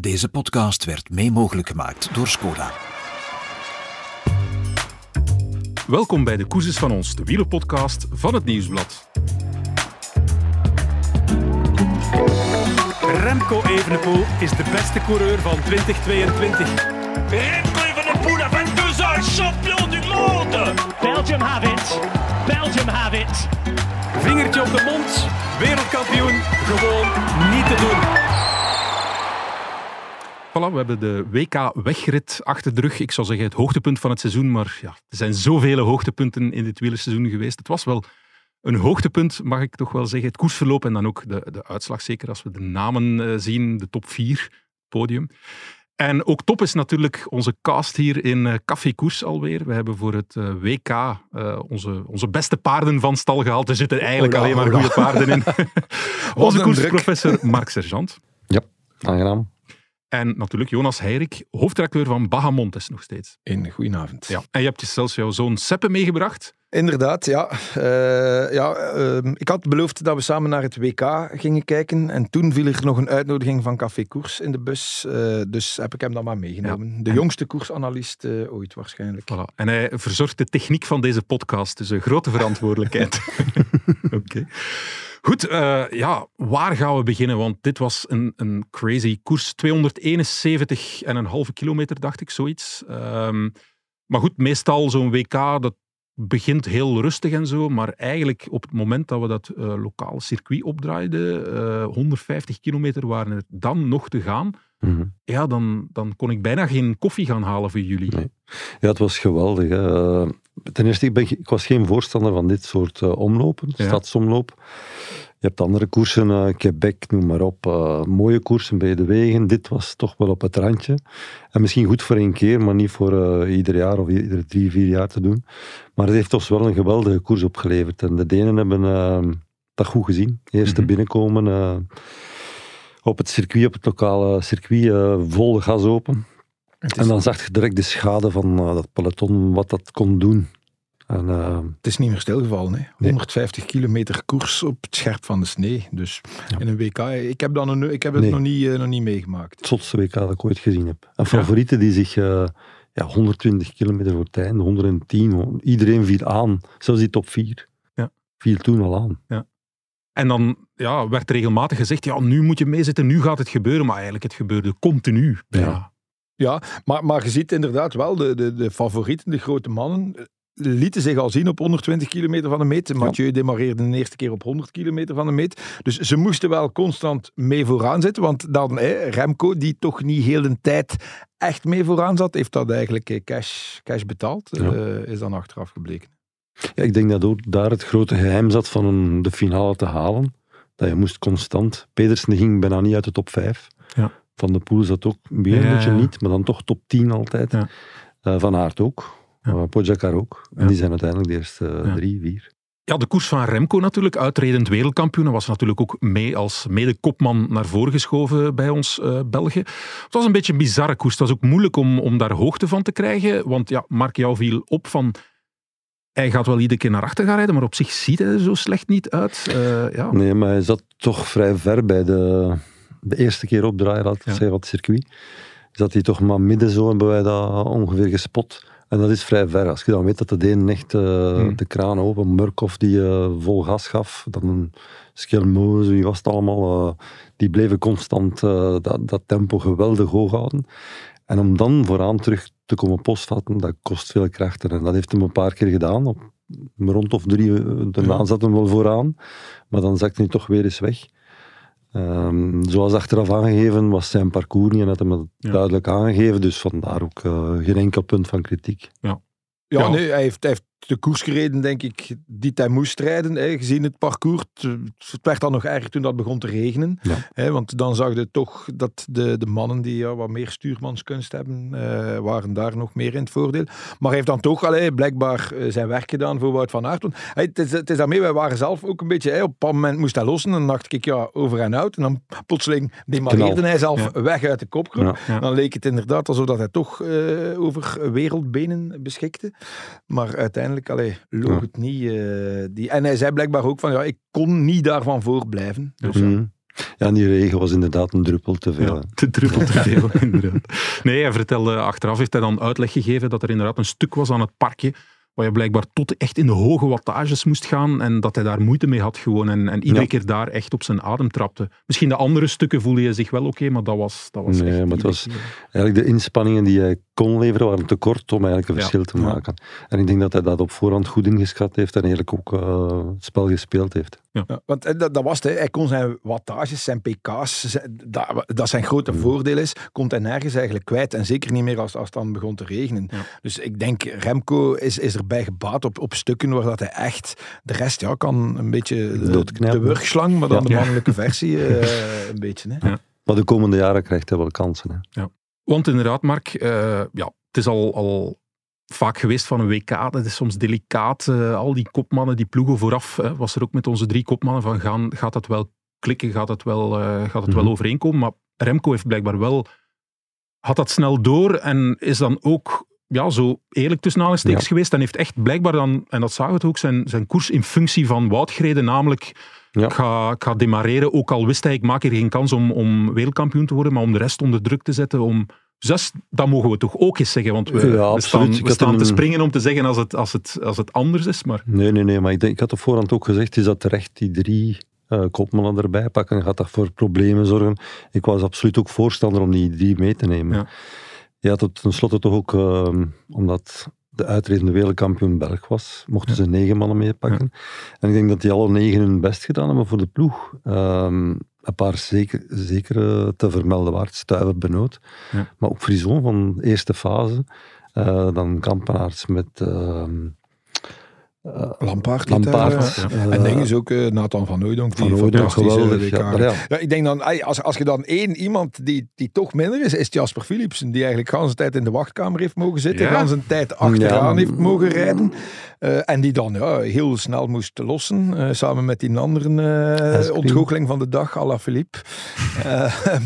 Deze podcast werd mee mogelijk gemaakt door Skoda. Welkom bij de Koerses van ons, de wielerpodcast van het Nieuwsblad. Remco Evenepoel is de beste coureur van 2022. Remco Evenepoel a 22 ans, champion du monde Belgium have it. Belgium have it. Vingertje op de mond, wereldkampioen, gewoon niet te doen. Voilà, we hebben de WK-wegrit achter de rug. Ik zou zeggen het hoogtepunt van het seizoen, maar ja, er zijn zoveel hoogtepunten in dit wielerseizoen geweest. Het was wel een hoogtepunt, mag ik toch wel zeggen. Het koersverloop en dan ook de, de uitslag, zeker als we de namen eh, zien, de top 4, podium. En ook top is natuurlijk onze cast hier in eh, Café Koers alweer. We hebben voor het eh, WK eh, onze, onze beste paarden van stal gehaald. Er zitten eigenlijk Hola, alleen maar hola. goede paarden in. onze koersprofessor Mark Sergeant. Ja, aangenaam. En natuurlijk Jonas Heirik, hoofdredacteur van Bahamontes nog steeds. Een goedenavond. Ja. En je hebt je zelfs jouw zoon Seppe meegebracht. Inderdaad, ja. Eh, ja ehm, ik had beloofd dat we samen naar het WK gingen kijken. En toen viel er nog een uitnodiging van Café Koers in de bus. Eh, dus heb ik hem dan maar meegenomen. De jongste koersanalist eh, ooit waarschijnlijk. Voilà. En hij verzorgt de techniek van deze podcast, dus een grote verantwoordelijkheid. Oké. Goed, ja, waar gaan we beginnen? Want dit was een, een crazy koers. 271,5 kilometer, dacht ik, zoiets. Ehm, maar goed, meestal zo'n WK, dat begint heel rustig en zo. Maar eigenlijk op het moment dat we dat eh, lokale circuit opdraaiden, eh, 150 kilometer waren er dan nog te gaan. Mhm. Ja, dan, dan kon ik bijna geen koffie gaan halen voor jullie. Nee. Ja, het was geweldig. Hè. Eh, Ten eerste, ik, ben, ik was geen voorstander van dit soort eh, omlopen, Ja. stadsomloop. Je hebt andere koersen, eh, Quebec, noem maar op. eh, mooie koersen bij de wegen. Dit was toch wel op het randje. En misschien goed voor één keer, maar niet voor eh, ieder jaar of iedere drie, vier jaar te doen. Maar het heeft ons wel een geweldige koers opgeleverd. En de Denen hebben eh, dat goed gezien. Eerst Mhm. binnenkomen op het circuit, op het lokale circuit, vol de gas open. En dan zag je direct de schade van dat peloton, wat dat kon doen. En, eh, het is niet meer stilgevallen. Hè. 150 kilometer koers op het scherp van de snee. Dus in een WK. Ik heb, dan een, ik heb het Nee. nog, niet, eh, nog niet meegemaakt. het zotste WK dat ik ooit gezien heb. En favorieten die zich eh, ja, 120 kilometer voor het einde, 110, hon- iedereen viel aan. Zelfs die top 4 Ja. viel toen al aan. En dan ja, werd regelmatig gezegd, ja, nu moet je meezitten, nu gaat het gebeuren. Maar eigenlijk, het gebeurde continu. Ja. Ja, maar, maar je ziet inderdaad wel, de, de, de favorieten, de grote mannen, lieten zich al zien op 120 kilometer van de meet. Mathieu demareerde de eerste keer op 100 kilometer van de meet. Dus ze moesten wel constant mee vooraan zitten, want dan hè, Remco, die toch niet heel de tijd echt mee vooraan zat, heeft dat eigenlijk eh, cash, cash betaald, Ja. eh, is dan achteraf gebleken. Ja, ik denk dat ook daar het grote geheim zat van een, de finale te halen. Dat je moest constant. Pedersen ging bijna niet uit de top 5. Ja. Van de Poel zat ook weer Ja, een beetje ja. niet, maar dan toch top 10 altijd. Ja. Eh, van Aert ook. Uh, Pogacar ook. En die zijn uiteindelijk de eerste eh, drie, vier. Ja, de koers van Remco natuurlijk, uitredend wereldkampioen. Was natuurlijk ook mee als mede-kopman naar voren geschoven bij ons eh België. Het was een beetje een bizarre koers. Het was ook moeilijk om, om daar hoogte van te krijgen. Want ja, Mark, jou viel op van... Hij gaat wel iedere keer naar achter gaan rijden, maar op zich ziet hij er zo slecht niet uit. Eh, ja. Nee, maar hij zat toch vrij ver bij de, de eerste keer opdraaien, laat ik Ja. zeggen, het circuit. Zat hij toch maar midden zo, hebben wij dat ongeveer gespot. En dat is vrij ver. Als je dan weet dat de Denen echt eh, Hmm. de kraan open, Murkoff die eh, vol gas gaf, dan Skelmoze, wie was het allemaal, eh, die bleven constant dat, dat tempo geweldig hoog houden. En om dan vooraan terug te komen postvatten, dat kost veel krachten. En dat heeft hem een paar keer gedaan. Op een rond of drie, daarna Ja. zat hem wel vooraan. Maar dan zakte hij toch weer eens weg. Ehm, zoals achteraf aangegeven was zijn parcours niet en had hem dat Ja. duidelijk aangegeven. Dus vandaar ook eh, geen enkel punt van kritiek. Ja, Ja. nee, hij heeft, hij heeft de koers gereden, denk ik, die hij moest rijden. Hè, gezien het parcours. Het, werd dan nog erger toen dat begon te regenen. Ja. Hè, want dan zag je toch dat de, de mannen die ja, wat meer stuurmanskunst hebben, eh, waren daar nog meer in het voordeel. Maar hij heeft dan toch allee, blijkbaar eh, zijn werk gedaan voor Wout van Aert. Hey, het, is, het is daarmee, wij waren zelf ook een beetje... Hey, op een moment moest hij lossen. En dan dacht ik, ja, over en uit. En dan plotseling demareerde hij zelf Ja. weg uit de kopgroep. Ja. Dan leek het inderdaad alsof dat hij toch eh, over wereldbenen beschikte. Maar uiteindelijk allee, loog Ja. het niet. eh, die, en hij zei blijkbaar ook van, ja, ik kon niet daarvan voorblijven. Dus, Mhm. Ja, en die regen was inderdaad een druppel te veel. Ja, te druppel te veel, inderdaad. Nee, hij vertelde achteraf, heeft hij dan uitleg gegeven dat er inderdaad een stuk was aan het parkje waar je blijkbaar tot echt in de hoge wattages moest gaan en dat hij daar moeite mee had gewoon en, en iedere Ja. keer daar echt op zijn adem trapte. Misschien de andere stukken voelde je zich wel oké, maar dat was, dat was Nee, echt maar het was-. Eigenlijk de inspanningen die hij kon leveren waren te kort om eigenlijk een Ja, verschil te ja. maken. En ik denk dat hij dat op voorhand goed ingeschat heeft en eigenlijk ook eh, het spel gespeeld heeft. Ja, want eh, dat, dat was het, hè. hij kon zijn wattages, zijn pk's, zijn- dat, dat zijn grote Mm. voordeel is, komt hij nergens eigenlijk kwijt. En zeker niet meer als, als het dan begon te regenen. Ja. Dus ik denk, Remco is, is erbij gebaat op, op stukken waar dat hij echt de rest ja, kan een beetje de, de wurgslang, maar dan Ja. de mannelijke versie eh, een beetje. Hè. Ja. Maar de komende jaren krijgt hij wel kansen. Hè. Want inderdaad, Mark, eh, ja, het is al, al vaak geweest van een WK. Dat is soms delicaat. eh, al die kopmannen, die ploegen vooraf, was er ook met onze drie kopmannen van gaan, gaat dat wel klikken, gaat het wel, eh, gaat het wel Mhm. overeenkomen. Maar Remco heeft blijkbaar wel, had dat snel door en is dan ook ja, zo eerlijk tussen aanhalingstekens Ja. geweest en heeft echt blijkbaar dan, en dat zagen we het ook, zijn, zijn koers in functie van Wout gereden, namelijk Ja. ik, ga, ik ga demareren, ook al wist hij ik maak hier geen kans om, om wereldkampioen te worden, maar om de rest onder druk te zetten, om zes, dat mogen we toch ook eens zeggen, want we, Ja, we absoluut. staan, we staan te springen om te zeggen als het, als het, als het anders is, maar Nee, nee, nee. Maar ik, denk, ik had op voorhand ook gezegd, is dat terecht die drie kopmannen erbij pakken? Gaat dat voor problemen zorgen? Ik was absoluut ook voorstander om die drie mee te nemen. Ja. Je had het tenslotte toch ook, ehm, omdat de uitredende wereldkampioen Belg was, mochten ze negen mannen meepakken. En ik denk dat die alle negen hun best gedaan hebben voor de ploeg. Ehm, een paar zeker, zeker eh, te vermelden waard. Stuiver Benoot. Ja. Maar ook Frison van de eerste fase. Eh, dan Kampenaerts met... ehm, eh, Lampaard. Lampaard. eh, eh, en ding is ook eh, Nathan van Hooydonk. Die Van geweldig, WK. ja, maar ja. Ja, ik denk dan, als, als je dan één iemand die, die toch minder is, is Jasper Philipsen. Die eigenlijk de tijd in de wachtkamer heeft mogen zitten. Ja. Een tijd achteraan Ja. heeft mogen rijden. Eh, en die dan ja, heel snel moest lossen. eh, samen met die andere eh ontgoocheling van de dag, à la Philippe. Eh,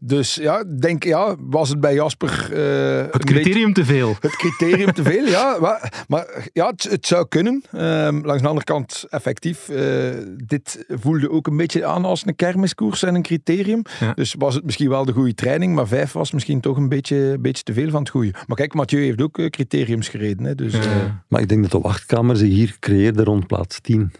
dus ja, denk, ja, was het bij Jasper eh, het beetje- criterium te veel. het criterium te veel, ja. Maar, maar ja, het, het zou kunnen. Ehm, langs de andere kant, effectief, eh, dit voelde ook een beetje aan als een kermiskoers en een criterium. Ja. Dus was het misschien wel de goede training, maar vijf was misschien toch een beetje, beetje te veel van het goede. Maar kijk, Mathieu heeft ook eh, criteriums gereden. Hè, dus, eh, Maar ik denk dat de wachtkamer zich hier creëerde rond plaats 10.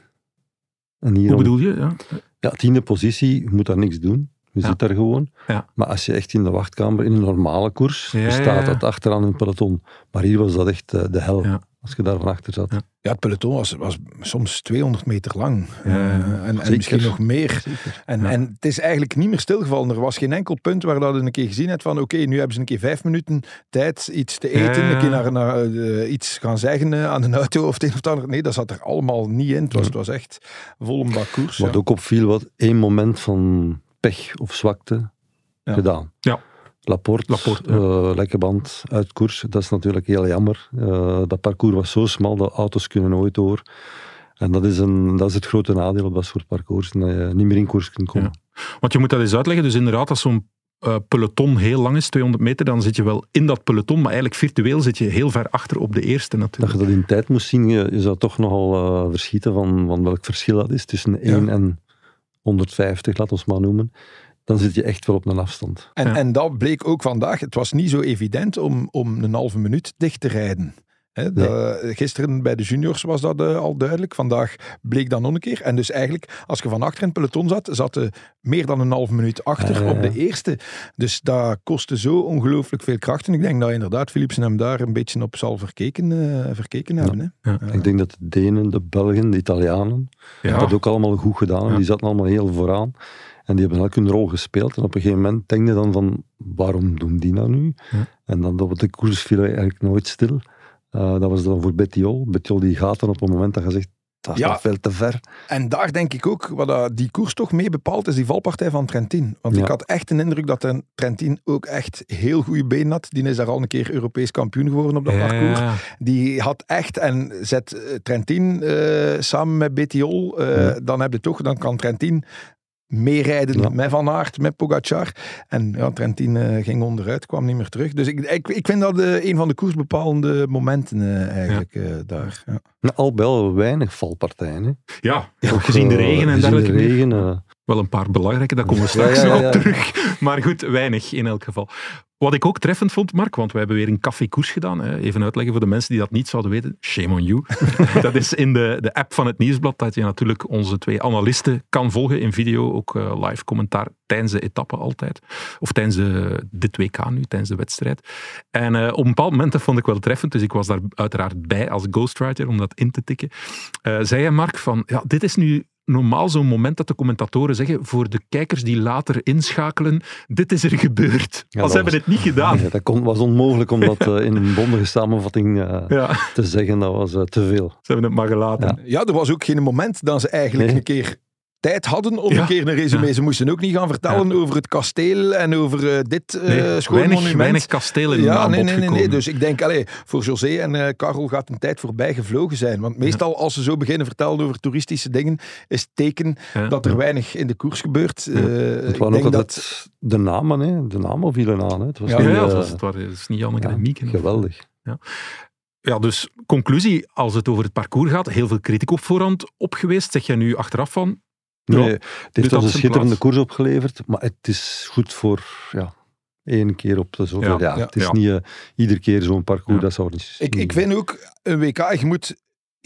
En hier hoe bedoel je? Ja. Ja, tiende positie, je moet daar niks doen. Je Ja. zit daar gewoon. Ja. Maar als je echt in de wachtkamer, in een normale koers, Ja, staat ja. dat achteraan in het peloton. Maar hier was dat echt de hel, Ja. Als je daar van achter zat. Ja. ja, het peloton was, was soms 200 meter lang. Ja. Eh, en, en misschien nog meer. En, Ja. en het is eigenlijk niet meer stilgevallen. Er was geen enkel punt waar dat je een keer gezien hebt van oké, nu hebben ze een keer vijf minuten tijd iets te eten, Ja, ja. een keer naar, naar eh, iets gaan zeggen eh, aan de auto of het een of het ander. Nee, dat zat er allemaal niet in. Het was, het was echt vol een bak koers. Wat ja. ook opviel, wat één moment van pech of zwakte Ja. gedaan. Ja. Laporte, Laporte, ja. eh, lekke band uit koers. Dat is natuurlijk heel jammer. Eh, dat parcours was zo smal, dat auto's kunnen nooit door. En dat is, een, dat is het grote nadeel op dat soort parcours, dat je niet meer in koers kunt komen. Want je moet dat eens uitleggen. Dus inderdaad, als zo'n eh, peloton heel lang is, 200 meter, dan zit je wel in dat peloton, maar eigenlijk virtueel zit je heel ver achter op de eerste Dat natuurlijk. je dat in tijd moest zien, je, je zou toch nogal verschieten van, van welk verschil dat is tussen 1 en 150, laat ons maar noemen. Dan zit je echt wel op een afstand. En, Ja. en dat bleek ook vandaag. Het was niet zo evident om, om een halve minuut dicht te rijden. Gisteren bij de juniors was dat eh, al duidelijk. Vandaag bleek dat nog een keer. En dus eigenlijk, als je van achter in het peloton zat, zat je meer dan een halve minuut achter ja, op de eerste. Dus dat kostte zo ongelooflijk veel kracht. En ik denk dat inderdaad Philipsen hem daar een beetje op zal verkeken, eh, verkeken hebben. Hè. Ja. Ik denk dat de Denen, de Belgen, de Italianen, Ja. dat ook allemaal goed gedaan. Ja. Die zaten allemaal heel vooraan. En die hebben elk hun rol gespeeld. En op een gegeven moment denk je dan van, waarom doen die nou nu? Ja. En dan op de koers viel eigenlijk nooit stil. Eh, dat was dan voor Bettiol. Bettiol die gaat dan op het moment dat je zegt, dat is Ja. veel te ver. En daar denk ik ook, wat dat die koers toch mee bepaalt, is die valpartij van Trentin. Want Ja. ik had echt een indruk dat een Trentin ook echt heel goede benen had. Die is daar al een keer Europees kampioen geworden op dat parcours. Die had echt, en zet eh, Trentin eh, samen met Bettiol, eh, Ja. dan, heb je toch, dan kan Trentin meerijden Ja. met Van Aert, met Pogacar. En ja, Trentin eh, ging onderuit, kwam niet meer terug. Dus ik, ik, ik vind dat eh, een van de koersbepalende momenten eh, eigenlijk eh, daar. Ja. Nou, al bij al weinig valpartijen. Hè. Ja, Ook, gezien de regen en dergelijke. de regen, eh, Wel een paar belangrijke, daar komen we straks Ja, ja, nog ja. op terug. Maar goed, weinig in elk geval. Wat ik ook treffend vond, Mark, want we hebben weer een café-koers gedaan. Hè. Even uitleggen voor de mensen die dat niet zouden weten. Shame on you. dat is in de, de app van het Nieuwsblad, dat je natuurlijk onze twee analisten kan volgen in video. Ook eh, live commentaar tijdens de etappe altijd. Of tijdens de, dit WK nu, tijdens de wedstrijd. En eh, op een bepaald moment, dat vond ik wel treffend, dus ik was daar uiteraard bij als ghostwriter om dat in te tikken. Eh, zei hij, Mark, van ja, dit is nu normaal zo'n moment dat de commentatoren zeggen voor de kijkers die later inschakelen, dit is er gebeurd. Ja, Als hebben was- het niet gedaan. Ja, dat kon, was onmogelijk om dat eh, in een bondige samenvatting eh, Ja, te zeggen. Dat was eh, te veel. ze hebben het maar gelaten. Ja. Ja, er was ook geen moment dat ze eigenlijk Nee. een keer tijd hadden om Ja. een keer een resume. Ja. Ze moesten ook niet gaan vertellen over het kasteel en over eh, dit eh Nee, schoon weinig, monument. weinig kastelen in ja, aanbod nee, nee, nee, nee. gekomen. Dus ik denk, allee, voor José en eh Karel gaat een tijd voorbij gevlogen zijn. Want meestal als ze zo beginnen vertellen over toeristische dingen, is het teken Ja. dat er weinig in de koers gebeurt. Eh, Het waren denk ook dat... altijd de namen, hè. de namen vielen aan. Hè. Het was Ja, Ja, niet, ja, eh, was, het was, het is niet Janneke ja, en Mieke. geweldig. Ja, dus conclusie, als het over het parcours gaat, heel veel kritiek op voorhand op geweest. Zeg jij nu achteraf van, Ja, Nee, het dit heeft ons een schitterende plaats. koers opgeleverd, maar het is goed voor ja, één keer op de zoveel Ja, jaar. ja, het is ja. niet eh, iedere keer zo'n parcours, Ja. dat zou niet... Ik, ik vind ook, een WK, je moet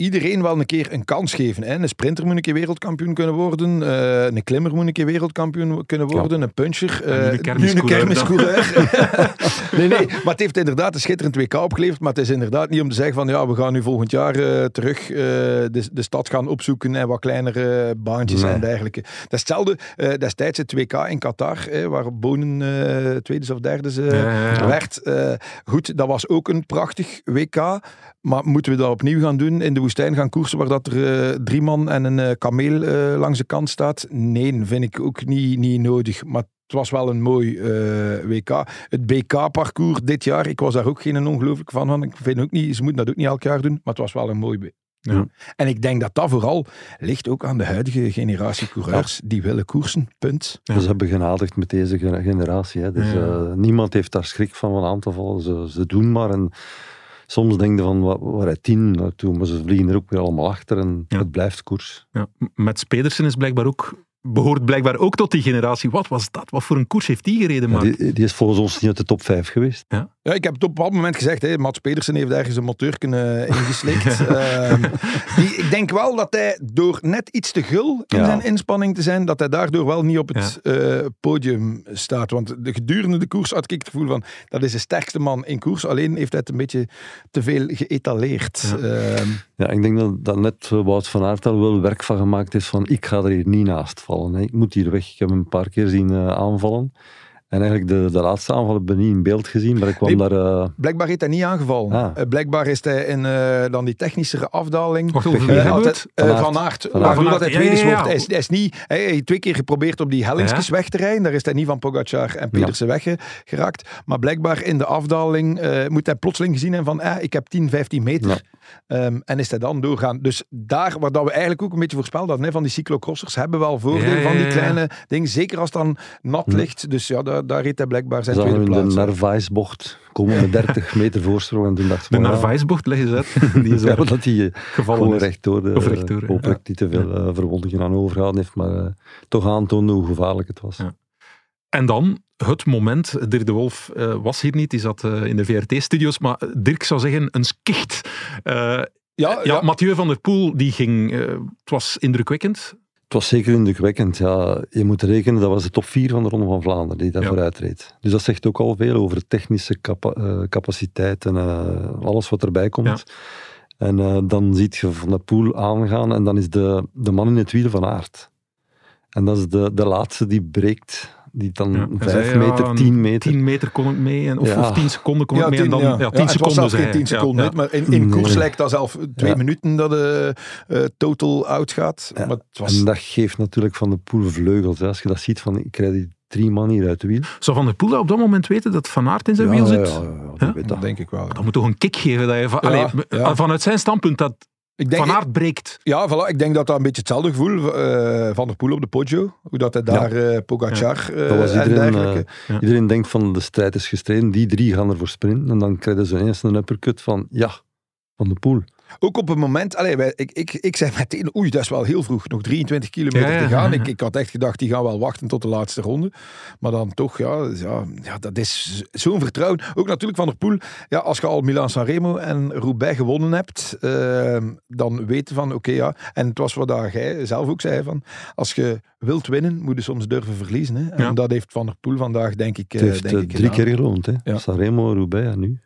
iedereen wel een keer een kans geven. Hè. Een sprinter moet een keer wereldkampioen kunnen worden. eh, een klimmer moet een keer wereldkampioen kunnen worden. Een puncher. Nu eh, een kermiscoureur een kermiscoureur. nee, nee, maar het heeft inderdaad een schitterend WK opgeleverd. Maar het is inderdaad niet om te zeggen van ja, we gaan nu volgend jaar eh, terug eh, de, de stad gaan opzoeken en wat kleinere baantjes Nee. en dergelijke. Dat is hetzelfde eh, destijds het WK in Qatar, eh, waar Bonen eh tweede of derde eh, Ja, werd. Eh, goed, dat was ook een prachtig WK. Maar moeten we dat opnieuw gaan doen? In de woestijn gaan koersen waar dat er eh, drie man en een eh, kameel eh, langs de kant staat? Nee, vind ik ook niet, niet nodig. Maar het was wel een mooi eh, WK. Het BK-parcours dit jaar, ik was daar ook geen ongelooflijk van. van. Ik vind ook niet, ze moeten dat ook niet elk jaar doen, maar het was wel een mooi WK. Ja. En ik denk dat dat vooral ligt ook aan de huidige generatie coureurs die willen koersen. Punt. Ja. Dus ze hebben genadigd met deze ge- generatie. Hè. Dus, Ja. eh, niemand heeft daar schrik van van aan te vallen. Ze, ze doen maar. En soms denk je van, wat, waar hij tien naartoe? Maar ze vliegen er ook weer allemaal achter en Ja. het blijft koers. Ja. Met Pedersen is blijkbaar ook, behoort blijkbaar ook tot die generatie. Wat was dat? Wat voor een koers heeft die gereden, Ja, die, die is volgens ons niet uit de top 5 geweest. Ja, ik heb het op een bepaald moment gezegd. Hè, Mats Pedersen heeft ergens een moteur kunnen ingeslikt. Ehm, die, ik denk wel dat hij door net iets te gul in Ja. zijn inspanning te zijn, dat hij daardoor wel niet op het eh, podium staat. Want de gedurende de koers had ik het gevoel van, dat is de sterkste man in koers. Alleen heeft hij het een beetje te veel geëtaleerd. Ja. Ehm, Ja, ik denk dat, dat net eh, Wout van Aert al wel werk van gemaakt is van ik ga er hier niet naast vallen. Hè. Ik moet hier weg. Ik heb hem een paar keer zien eh, aanvallen. En eigenlijk de, de laatste aanval heb ik niet in beeld gezien, maar ik kwam Nee. daar... eh, blijkbaar heeft hij niet aangevallen. Ah. Eh, blijkbaar is hij in eh, dan die technischere afdaling... Wacht, altijd, het? Van Aert. Aert. Van Waardoor Aert. dat hij tweede ja, ja. wordt. Hij is, hij is niet, hij heeft twee keer geprobeerd op die hellingsjes weg te rijden. Daar is hij niet van Pogacar en Pedersen weggeraakt. Maar blijkbaar in de afdaling eh, moet hij plotseling gezien hebben van eh, ik heb 10, 15 meter. Ja. Ehm, en is hij dan doorgaan. Dus daar, waar dat we eigenlijk ook een beetje voorspeld hadden, hè, van die cyclocrossers, hebben wel voordeel Ja, ja, van die kleine dingen. Zeker als het dan nat ligt. Dus ja, daar, daar reed hij blijkbaar zijn Ze tweede zagen in de plaats. Narvaez-bocht komen met 30 meter voorsprong en toen dacht De ik van, ja, Narvaez-bocht, leg eens uit. Die is ja, dat hij eh, gevallen gewoon is. rechtdoor, de, Of rechtdoor, ja. hopelijk niet te veel eh, verwondingen aan overgehouden heeft, maar eh, toch aantoonde hoe gevaarlijk het was. Ja. En dan het moment, Dirk de Wolf eh, was hier niet, die zat eh, in de VRT-studio's, maar Dirk zou zeggen een skicht. Eh, Ja, ja, ja. Mathieu van der Poel, die ging, eh, het was indrukwekkend. Het was zeker indrukwekkend. Ja. Je moet rekenen, dat was de top 4 van de Ronde van Vlaanderen die daar Ja. vooruit reed. Dus dat zegt ook al veel over technische capa- eh, capaciteit en eh, alles wat erbij komt. Ja. En eh, dan ziet je Van der Poel aangaan en dan is de, de man in het wiel van aard. En dat is de, de laatste die breekt, die dan Ja, hij 5 zei, ja, meter, een 10 meter. 10 meter kon ik mee, en, of, Ja. of 10 seconden kon ik mee. en tien, dan, ja. 10 het was seconden zelfs zei geen hij. 10 Ja, seconden, ja. maar in, in Nee. koers lijkt dat zelf twee Ja. minuten dat de eh, total uitgaat. Ja. Maar het was... En dat geeft natuurlijk Van der Poel vleugels. Hè. Als je dat ziet, van ik krijg die drie man hier uit de wiel. Zou Van der Poel dat op dat moment weten dat Van Aert in zijn wiel zit? Ja, ja, ja, die Ja? weet dat dat. denk ik wel. Dat moet toch een kick geven dat je van, Ja, allee, ja. vanuit zijn standpunt dat Ik denk, Van Aert breekt. Ja, voilà, ik denk dat dat een beetje hetzelfde gevoel eh, van der Poel op de Poggio. Hoe dat hij daar eh Pogacar eh Dat was en iedereen, dergelijke. Ja. Iedereen denkt van de strijd is gestreden, die drie gaan ervoor sprinten. En dan krijgen ze ineens een uppercut van, ja, van de poel. Ook op het moment, allee, wij, ik, ik, ik zei meteen, oei, dat is wel heel vroeg, nog 23 kilometer Ja, ja, te gaan. ja, ja. Ik, ik had echt gedacht, die gaan wel wachten tot de laatste ronde. Maar dan toch, ja, ja, ja dat is zo'n vertrouwen. Ook natuurlijk Van der Poel, ja, als je al Milan-San Remo en Roubaix gewonnen hebt, eh, dan weten van, oké, ja. En het was wat jij zelf ook zei, van, als je wilt winnen, moet je soms durven verliezen. Hè. En Ja. dat heeft Van der Poel vandaag, denk ik, eh, Het heeft denk eh, ik drie gedaan. keer geloond. Hè. Ja. Sanremo, Roubaix en nu.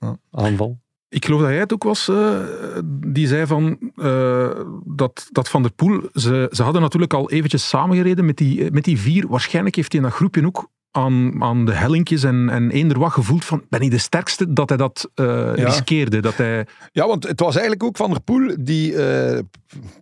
Ja. Aanval. Ik geloof dat jij het ook was, eh, die zei van, eh, dat, dat Van der Poel, ze, ze hadden natuurlijk al eventjes samengereden met die, met die vier. Waarschijnlijk heeft hij in dat groepje ook aan, aan de hellinkjes en, en eender wat gevoeld van, ben ik de sterkste, dat hij dat eh, riskeerde. Dat hij, Ja, want het was eigenlijk ook Van der Poel die eh,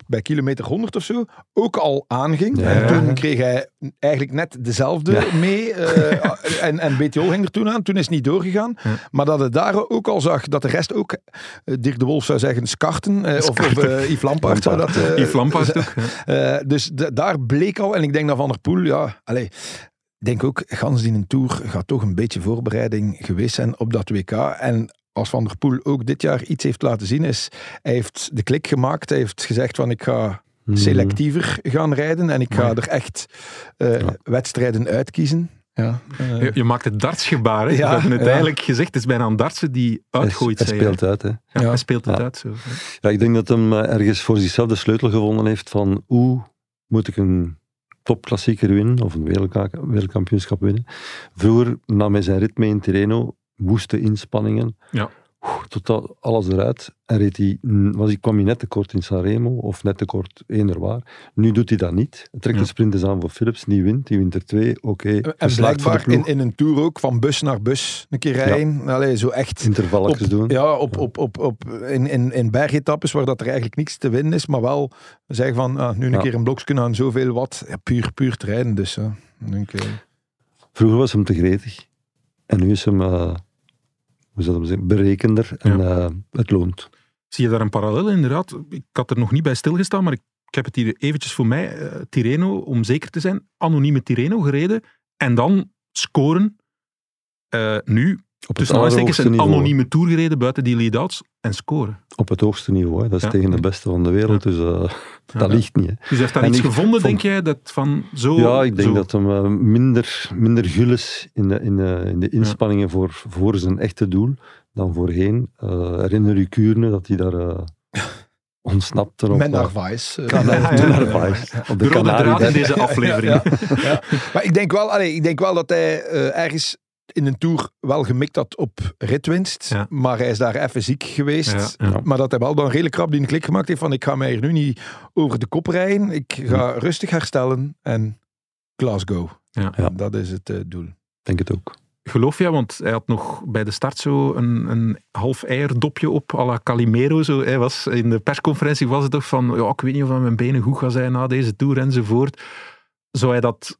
bij kilometer 100 of zo ook al aanging. Ja. En toen kreeg hij eigenlijk net dezelfde Ja. mee. eh, en, en BTO ging er toen aan. Toen is het niet doorgegaan. Ja. Maar dat het daar ook al zag dat de rest ook, Dirk de Wolf zou zeggen, skarten. eh, of of eh, Yves Lampaard zou dat... eh, Yves Lampaard ook. eh, dus daar bleek al, en ik denk dat Van der Poel, ja, allez, denk ook, gans die een Tour gaat toch een beetje voorbereiding geweest zijn op dat WK. En als Van der Poel ook dit jaar iets heeft laten zien, is hij heeft de klik gemaakt. Hij heeft gezegd van ik ga Hmm. selectiever gaan rijden en ik ga er echt eh, Ja. wedstrijden uitkiezen. Ja, eh, Je, je maakt het dartsgebaar. Hè? Ja, We hebben het ja. eigenlijk gezegd. Het is bijna een dartsen die Hij, uitgooit. hij zei speelt uit. Hè. Ja, Ja. Hij speelt het Ja. uit. Zo. Ja, ik denk dat hem eh, ergens voor zichzelf de sleutel gevonden heeft van hoe moet ik een topklassieker winnen of een wereldka- wereldkampioenschap winnen. Vroeger nam hij zijn ritme in Tirreno, woeste inspanningen, Ja. Totaal alles eruit. En reed hij, was hij, kwam hij net tekort in Sanremo of net tekort eender waar. Nu doet hij dat niet. Hij trekt Ja. de sprint eens aan voor Philips, die wint, die wint er twee, oké. en voor de blijkbaar in, in een Tour ook, van bus naar bus een keer rijden. Allee, zo echt... Intervalletjes doen. Ja, op, op, op, op, in, in, in bergetappes waar dat er eigenlijk niks te winnen is, maar wel zeggen van ah, nu een Ja. keer een blokje aan zoveel wat. Ja, puur, puur te rijden. Dus ja, denk, eh, Vroeger was hem te gretig. En nu is hem, eh, hoe zou dat zeggen, berekender en eh, het loont. Zie je daar een parallel in, inderdaad? Ik had er nog niet bij stilgestaan, maar ik, ik heb het hier eventjes voor mij. eh, Tirreno, om zeker te zijn, anonieme Tirreno gereden. En dan scoren. Eh, nu, Op het aanstekens, allerhoogste een niveau. anonieme tour gereden buiten die lead-outs. En scoren. Op het hoogste niveau. Hè. Dat is Ja. tegen de beste van de wereld. Dus eh, dat Ja. ligt niet. Hè. Dus hij heeft daar iets gevonden, vond- denk jij? Dat van zo, Ja, ik denk zo- dat hem eh, minder, minder gul is in de, in de, in de inspanningen voor, voor zijn echte doel dan voorheen. Eh herinner u Kuurne dat hij daar ontsnapte op, Narvaez. Ten ja. Narvaez, op De de rode draad in deze aflevering. Ja, ja. Maar ik denk wel, allee, ik denk wel dat hij eh, ergens in een Tour wel gemikt had op ritwinst. Ja. Maar hij is daar even ziek geweest. Ja, ja. Maar dat hij wel dan redelijk krap die een klik gemaakt heeft van ik ga mij hier nu niet over de kop rijden. Ik ga rustig herstellen en Glasgow. Ja. Ja. Dat is het eh, doel. denk het ook. Geloof jij, want hij had nog bij de start zo een, een half eierdopje op, à la Calimero. Zo. Hij was, in de persconferentie was het toch van, ja, ik weet niet of aan mijn benen goed gaan zijn na deze Tour enzovoort. Zou hij dat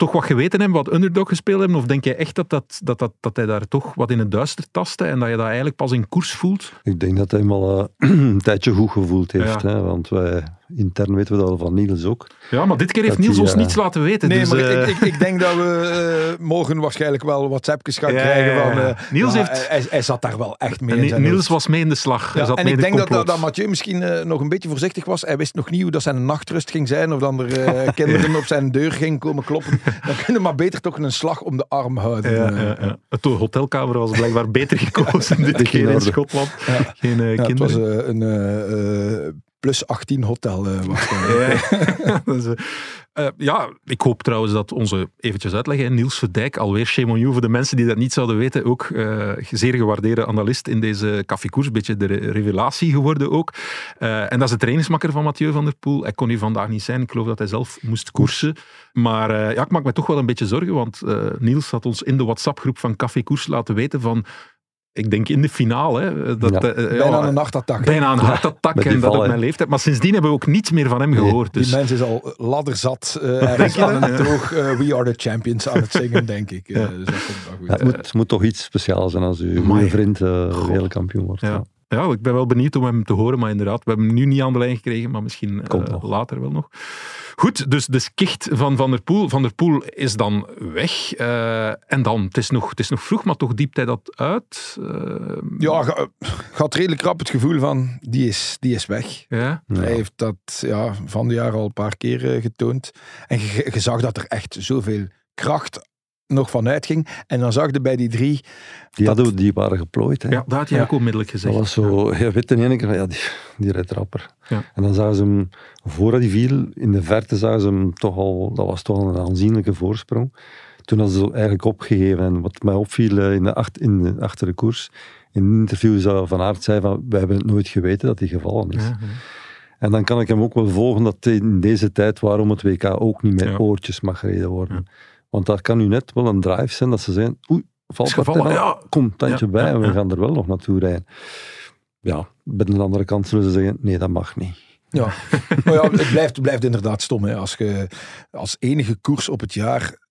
toch wat geweten hebben, wat underdog gespeeld hebben? Of denk jij echt dat, dat, dat, dat, dat hij daar toch wat in het duister tastte en dat je dat eigenlijk pas in koers voelt? Ik denk dat hij hem al eh, een tijdje goed gevoeld heeft. Ja. Hè, want wij, intern weten we dat al van Niels ook. Ja, maar dit keer heeft Dat Niels ons eh, niets laten weten. Nee, dus, maar eh, ik, ik, ik denk dat we eh, morgen waarschijnlijk wel WhatsAppjes gaan Ja, krijgen. Van, eh, Niels ja, heeft- Hij, hij zat daar wel echt mee en in zijn Niels hoofd. was mee in de slag. Hij Ja, zat en mee ik de denk dat, dat, dat Mathieu misschien eh, nog een beetje voorzichtig was. Hij wist nog niet hoe dat zijn nachtrust ging zijn. Of dan er eh, kinderen op zijn deur gingen komen kloppen. Dan kunnen we maar beter toch een slag om de arm houden. Ja. Het hotelkamer was blijkbaar beter gekozen dit in keer in. Schotland. Ja. Geen eh, ja, het was kinderen. een eh, eh, plus 18 hotel waarschijnlijk. Ja. Eh, eh, ja, ik hoop trouwens dat onze, eventjes uitleggen, Niels Verdijk, alweer shame on you voor de mensen die dat niet zouden weten, ook eh, zeer gewaardeerde analist in deze Café een beetje de re- revelatie geworden ook. En dat is de trainingsmakker van Mathieu van der Poel. Hij kon hier vandaag niet zijn, ik geloof dat hij zelf moest koersen. Maar ja, ik maak me toch wel een beetje zorgen, want Niels had ons in de WhatsApp-groep van Café Koers laten weten van, ik denk in de finale, hè, dat, Ja. eh, Bijna ja, een nachtattack. bijna een hartattack die en dat op mijn leeftijd. Maar sindsdien hebben we ook niets meer van hem gehoord. Die Dus mens is al ladderzat eh ergens aan een droog eh, We Are The Champions aan het zingen, denk ik. Eh, dus dat komt wel goed. Ja, het, moet, het moet toch iets speciaals zijn als uw goede vriend eh wereldkampioen wordt. Ja. Ja. ik ben wel benieuwd om hem te horen, maar inderdaad, we hebben hem nu niet aan de lijn gekregen, maar misschien eh, later wel nog. Goed, dus de skicht van Van der Poel. Van der Poel is dan weg. eh, en dan, het is, nog, het is nog vroeg, maar toch diept hij dat uit. Eh, Ja, ga- gaat redelijk rap het gevoel van, die is, die is weg. ja. Ja. Hij heeft dat ja, van de jaar al een paar keer getoond. En je, je zag dat er echt zoveel kracht nog van uitging. En dan zag je bij die drie... Die, dat- hadden, die waren geplooid. Hè. ja, dat had je Ja. ook onmiddellijk gezegd. Dat was zo, je weet in ene keer van, ja, die, die rijdt rapper. Ja. En dan zagen ze hem, voordat hij viel, in de verte zagen ze hem toch al, dat was toch al een aanzienlijke voorsprong. Toen hadden ze eigenlijk opgegeven. En wat mij opviel eh, in de, acht, in de, achter de koers, in een interview zou Van Aert zei van, wij hebben het nooit geweten dat hij gevallen is. Ja, ja. En dan kan ik hem ook wel volgen dat in deze tijd waarom het WK ook niet met Ja. oortjes mag gereden worden. Want daar kan nu net wel een drive zijn dat ze zeggen, oei, valt gevallen, dat ja. Kom, tandje Ja, bij ja, en we ja. gaan er wel nog naartoe rijden. Ja, bij de andere kant zullen ze zeggen, nee, dat mag niet. Ja, maar ja het, blijft, het blijft inderdaad stom. Hè. Als je als enige koers op het jaar...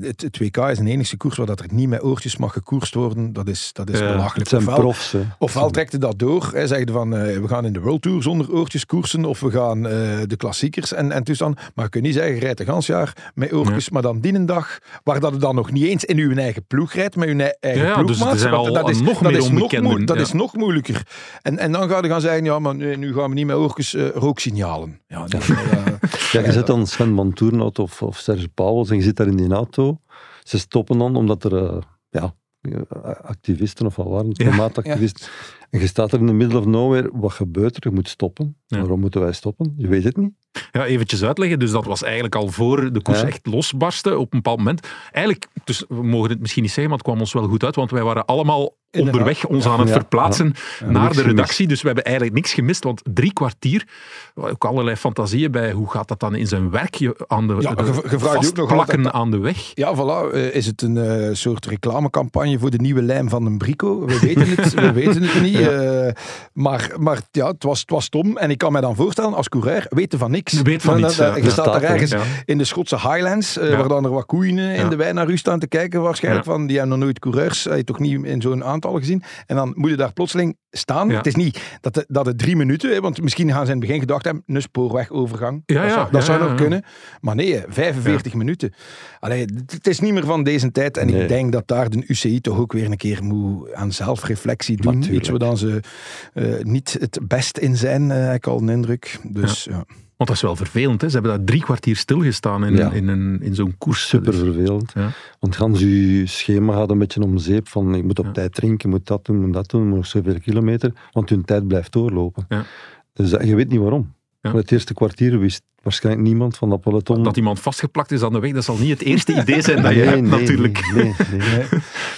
Het, het WK is een enige koers waar dat er niet met oortjes mag gekoerst worden. Dat is, dat is Ja, belachelijk. Het zijn Ofwel- profs. Ofwel trekt je dat door, hè, zeg je van eh, we gaan in de World Tour zonder oortjes koersen, of we gaan eh, de klassiekers en, en toestand. Maar je kunt niet zeggen, rijdt een gans jaar met oortjes, maar dan die een dag, waar dat je dan nog niet eens in uw eigen ploeg rijdt, met uw eigen Ja, dus ploegmaat. er zijn al dat is, nog dat meer is nog, moe- dat is nog moeilijker. En, en dan ga je gaan zeggen, ja, maar nu, nu gaan we niet met oortjes eh, rooksignalen. Ja, je zit dan Sven van Toernout of, of Serge Pauwels en je zit daar in die auto. Ze stoppen dan omdat er eh, ja, eh, activisten of wat waren Ja, klimaatactivisten. En je staat er in de middle of nowhere. Wat gebeurt er? Je moet stoppen. Ja. Waarom moeten wij stoppen? Je weet het niet. Ja, eventjes uitleggen. Dus dat was eigenlijk al voor de koers Ja. echt losbarstte op een bepaald moment. Eigenlijk, dus we mogen het misschien niet zeggen, maar het kwam ons wel goed uit, want wij waren allemaal Inderdaad. onderweg ons aan het Ja, verplaatsen naar de gemist. redactie. Dus we hebben eigenlijk niks gemist, want drie kwartier, ook allerlei fantasieën bij hoe gaat dat dan in zijn werk je aan de, Ja, de nog altijd- aan de weg. Ja, voilà. Eh, is het een eh, soort reclamecampagne voor de nieuwe lijm van een brico? We weten het, we weten het niet. Eh, maar maar ja, het, was, het was stom. En ik kan me dan voorstellen, als coureur, weten van niks. Je weet van niets, ja. Je Ja, staat daar er, ergens in de Schotse Highlands, eh, waar dan er wat koeien eh, in de wei naar u staan te kijken waarschijnlijk. Van, die hebben nog nooit coureurs, je toch niet in zo'n aantal gezien. En dan moet je daar plotseling staan. Het is niet dat het, dat het drie minuten, want misschien gaan ze in het begin gedacht hebben, een spoorwegovergang. Ja, dat zou, dat zou nog kunnen. Maar nee, 45 minuten. Allee, het- is niet meer van deze tijd. En Nee. ik denk dat daar de UCI toch ook weer een keer moet aan zelfreflectie doen. Natuurlijk. Iets waar dan ze eh, niet het best in zijn, eh, heb ik al een indruk. Dus ja. Want dat is wel vervelend. Hè? Ze hebben daar drie kwartier stilgestaan in, Ja. in, een, in zo'n koers. Super Dus- vervelend. Ja. Want gans je schema gaat een beetje om zeep van ik moet op Ja. tijd drinken, ik moet dat doen, ik moet dat doen, moet nog zoveel kilometer, want hun tijd blijft doorlopen. Ja. Dus dat- je weet niet waarom. Ja. Het eerste kwartier wist waarschijnlijk niemand van dat peloton. Dat iemand vastgeplakt is aan de weg, dat zal niet het eerste idee zijn dat je Nee, hebt, nee, natuurlijk. Nee, nee, nee.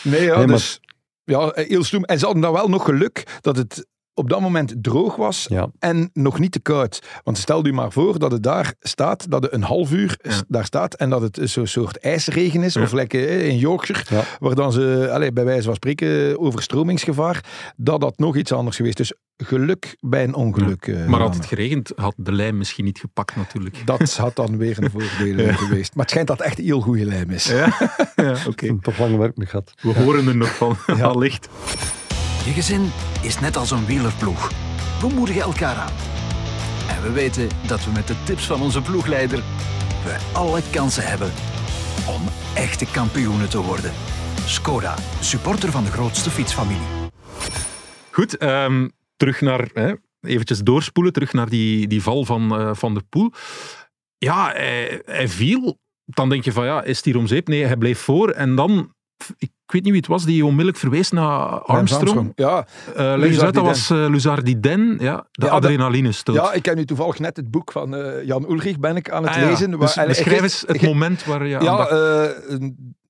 Nee, ja, Nee, maar- dus, ja, eh, heel stoem. En ze hadden dan wel nog geluk dat het op dat moment droog was Ja. en nog niet te koud. Want stel u maar voor dat het daar staat, dat het een half uur Ja. daar staat en dat het zo'n soort ijsregen is, Ja. of lekker in Yorkshire, Ja. waar dan ze, allez, bij wijze van spreken, overstromingsgevaar, dat dat nog iets anders geweest. Dus geluk bij een ongeluk. eh, Maar had het geregend, had de lijm misschien niet gepakt natuurlijk. Dat had dan weer een voordeel geweest. Maar het schijnt dat het echt een heel goede lijm is. Ja, ja oké. Toch lang werk gehad. We horen er nog van, allicht. Je gezin is net als een wielerploeg. We moedigen elkaar aan. En we weten dat we met de tips van onze ploegleider we alle kansen hebben om echte kampioenen te worden. Skoda, supporter van de grootste fietsfamilie. Goed, ehm, terug naar, hè, eventjes doorspoelen, terug naar die, die val van eh, Van der Poel. Ja, hij, viel. Dan denk je van, ja, is hier om zeep? Nee, hij bleef voor. En dan, weet niet wie het was, die onmiddellijk verwees naar Armstrong. Ja, Eh eens uit, dat was uh, Luzardiden, ja, de Ja, adrenaline stoot. ja, ik heb nu toevallig net het boek van eh, Jan Ulrich ben ik aan het Ah, ja. lezen. Dus beschrijf ik- eens het ik- moment waar je aan Ja, eh,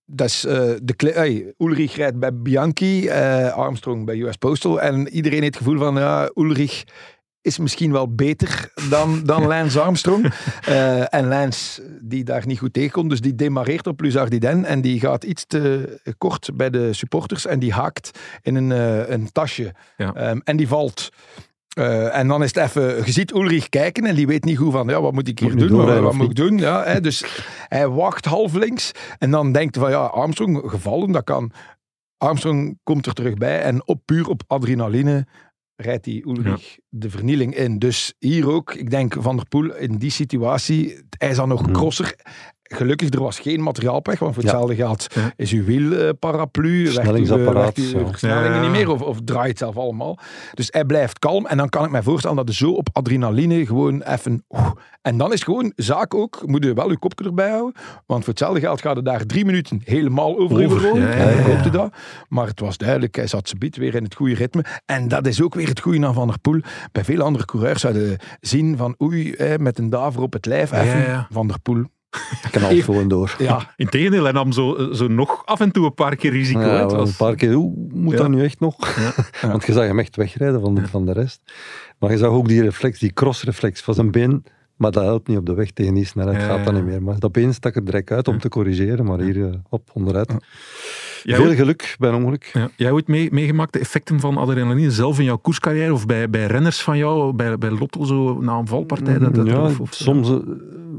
dat is eh, de hey, Ulrich rijdt bij Bianchi, eh, Armstrong bij US Postal. En iedereen heeft het gevoel van, ja, Ulrich is misschien wel beter dan, dan Lance Armstrong. Eh, en Lance, die daar niet goed tegen komt, dus die demareert op Luzardiden en die gaat iets te kort bij de supporters en die haakt in een, eh, een tasje. Ja. Ehm, en die valt. Eh, en dan is het even, je ziet Ulrich kijken en die weet niet goed van, ja, wat moet ik hier Moet doen? Wat, wat moet ik doen? Ja, hè, dus hij wacht half links en dan denkt van, ja, Armstrong gevallen, dat kan. Armstrong komt er terug bij en op, puur op adrenaline rijdt die Ulrich de vernieling in. Dus hier ook, ik denk Van der Poel in die situatie, hij is dan nog Hmm. crosser. Gelukkig, er was geen materiaalpech, want voor hetzelfde geld is uw wielparaplu, werkt uw- Snellingsapparaat, werkt uw ja. versnellingen niet meer of, of draait zelf allemaal. Dus hij blijft kalm en dan kan ik me voorstellen dat je zo op adrenaline gewoon even... oeh. en dan is gewoon zaak ook, moet je wel je kopje erbij houden, want voor hetzelfde geld gaat het daar drie minuten helemaal over, Over, ja, ja, dat. Maar het was duidelijk, hij zat biedt weer in het goede ritme. En dat is ook weer het goede aan Van der Poel. Bij veel andere coureurs zouden zien van oei, met een daver op het lijf. Even. Van der Poel. knalt Even- gewoon door. Ja, Integendeel, hij nam zo, zo nog af en toe een paar keer risico. Ja, was- een paar keer, oeh, moet Ja. dat nu echt nog? Want je zag hem echt wegrijden van, de- van de rest. Maar je zag ook die reflex, die crossreflex van zijn been. Maar dat helpt niet op de weg tegen die snelheid, Ja, gaat dat ja. niet meer. Maar dat been stak er direct uit om te corrigeren, maar hier eh, op, onderuit. Jij Veel geluk bij een ongeluk. Ja. Jij ooit mee, meegemaakt de effecten van adrenaline zelf in jouw koerscarrière of bij, bij renners van jou, bij, bij Lotto zo na een valpartij? Dat, dat, ja, of, of- soms, eh,